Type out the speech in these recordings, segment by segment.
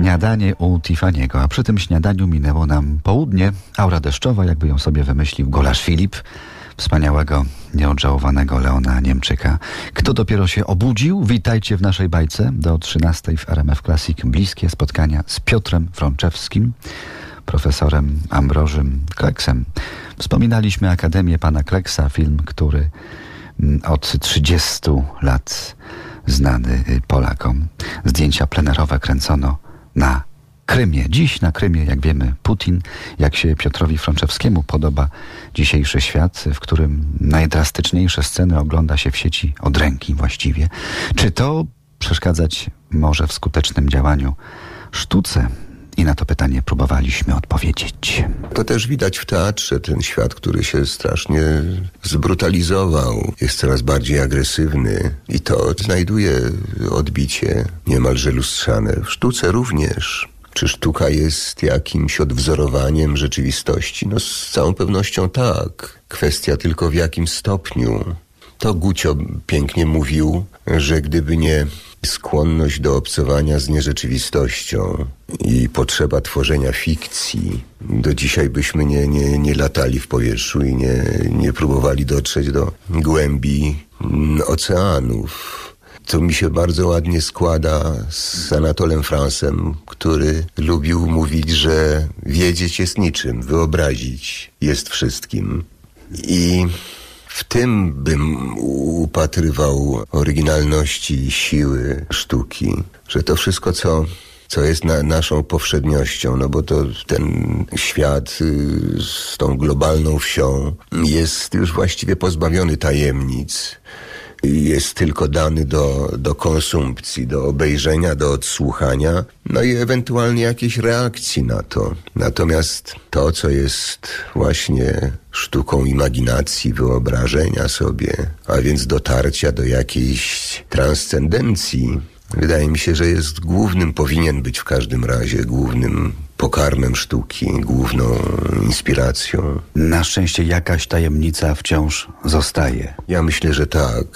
śniadanie u Tiffany'ego, a przy tym śniadaniu minęło nam południe. Aura deszczowa, jakby ją sobie wymyślił golarz Filip, wspaniałego, nieodżałowanego Leona Niemczyka. Kto dopiero się obudził? Witajcie w naszej bajce do 13 w RMF Classic. Bliskie spotkania z Piotrem Frączewskim, profesorem Ambrożym Kleksem. Wspominaliśmy Akademię Pana Kleksa, film, który mm, od 30 lat znany Polakom. Zdjęcia plenerowe kręcono na Krymie. Dziś na Krymie, jak wiemy, Putin, jak się Piotrowi Frączewskiemu podoba dzisiejszy świat, w którym najdrastyczniejsze sceny ogląda się w sieci od ręki właściwie. Czy to przeszkadzać może w skutecznym działaniu sztuce? I na to pytanie próbowaliśmy odpowiedzieć. To też widać w teatrze, ten świat, który się strasznie zbrutalizował, jest coraz bardziej agresywny i to znajduje odbicie niemalże lustrzane. W sztuce również. Czy sztuka jest jakimś odwzorowaniem rzeczywistości? No z całą pewnością tak. Kwestia tylko w jakim stopniu. To Gucio pięknie mówił, że gdyby nie skłonność do obcowania z nierzeczywistością i potrzeba tworzenia fikcji, do dzisiaj byśmy nie, nie, nie latali w powietrzu i nie, nie próbowali dotrzeć do głębi oceanów. To mi się bardzo ładnie składa z Anatolem Fransem, który lubił mówić, że wiedzieć jest niczym, wyobrazić jest wszystkim. I w tym bym upatrywał oryginalności i siły sztuki, że to wszystko, co co jest na, naszą powszedniością, no bo to ten świat y, z tą globalną wsią jest już właściwie pozbawiony tajemnic jest tylko dany do, do konsumpcji, do obejrzenia, do odsłuchania, no i ewentualnie jakiejś reakcji na to. Natomiast to, co jest właśnie sztuką imaginacji, wyobrażenia sobie, a więc dotarcia do jakiejś transcendencji, wydaje mi się, że jest głównym, powinien być w każdym razie głównym pokarmem sztuki, główną inspiracją. Na szczęście jakaś tajemnica wciąż zostaje. Ja myślę, że tak.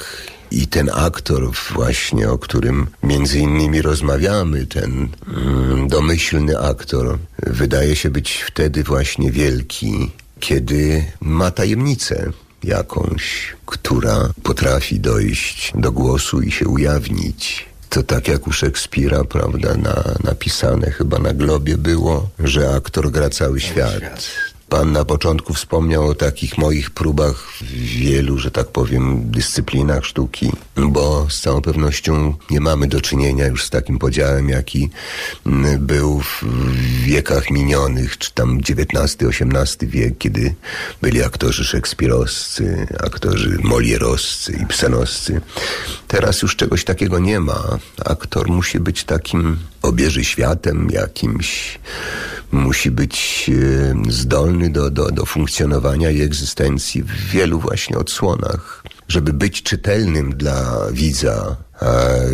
I ten aktor właśnie, o którym między innymi rozmawiamy, ten mm, domyślny aktor, wydaje się być wtedy właśnie wielki, kiedy ma tajemnicę jakąś, która potrafi dojść do głosu i się ujawnić to tak jak u Szekspira, prawda, na, napisane chyba na globie było, że aktor gra cały świat. Pan na początku wspomniał o takich moich próbach w wielu, że tak powiem, dyscyplinach sztuki, bo z całą pewnością nie mamy do czynienia już z takim podziałem, jaki mm, był w wiekach minionych, czy tam XIX-XVIII wiek, kiedy byli aktorzy szekspirowscy, aktorzy molierowscy i psenoscy. Teraz już czegoś takiego nie ma. Aktor musi być takim obieży światem jakimś, musi być e, zdolny do, do, do funkcjonowania i egzystencji w wielu właśnie odsłonach. Żeby być czytelnym dla widza,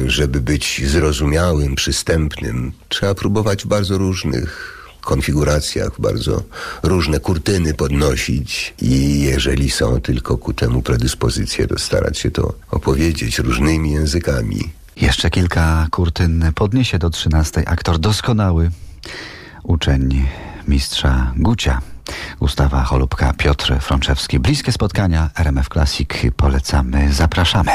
żeby być zrozumiałym, przystępnym, trzeba próbować w bardzo różnych konfiguracjach, bardzo różne kurtyny podnosić i jeżeli są tylko ku temu predyspozycje, to starać się to opowiedzieć różnymi językami. Jeszcze kilka kurtyn podniesie do trzynastej aktor doskonały, uczeń mistrza Gucia. Gustawa Cholubka, Piotr Frączewski. Bliskie spotkania RMF Classic polecamy, zapraszamy.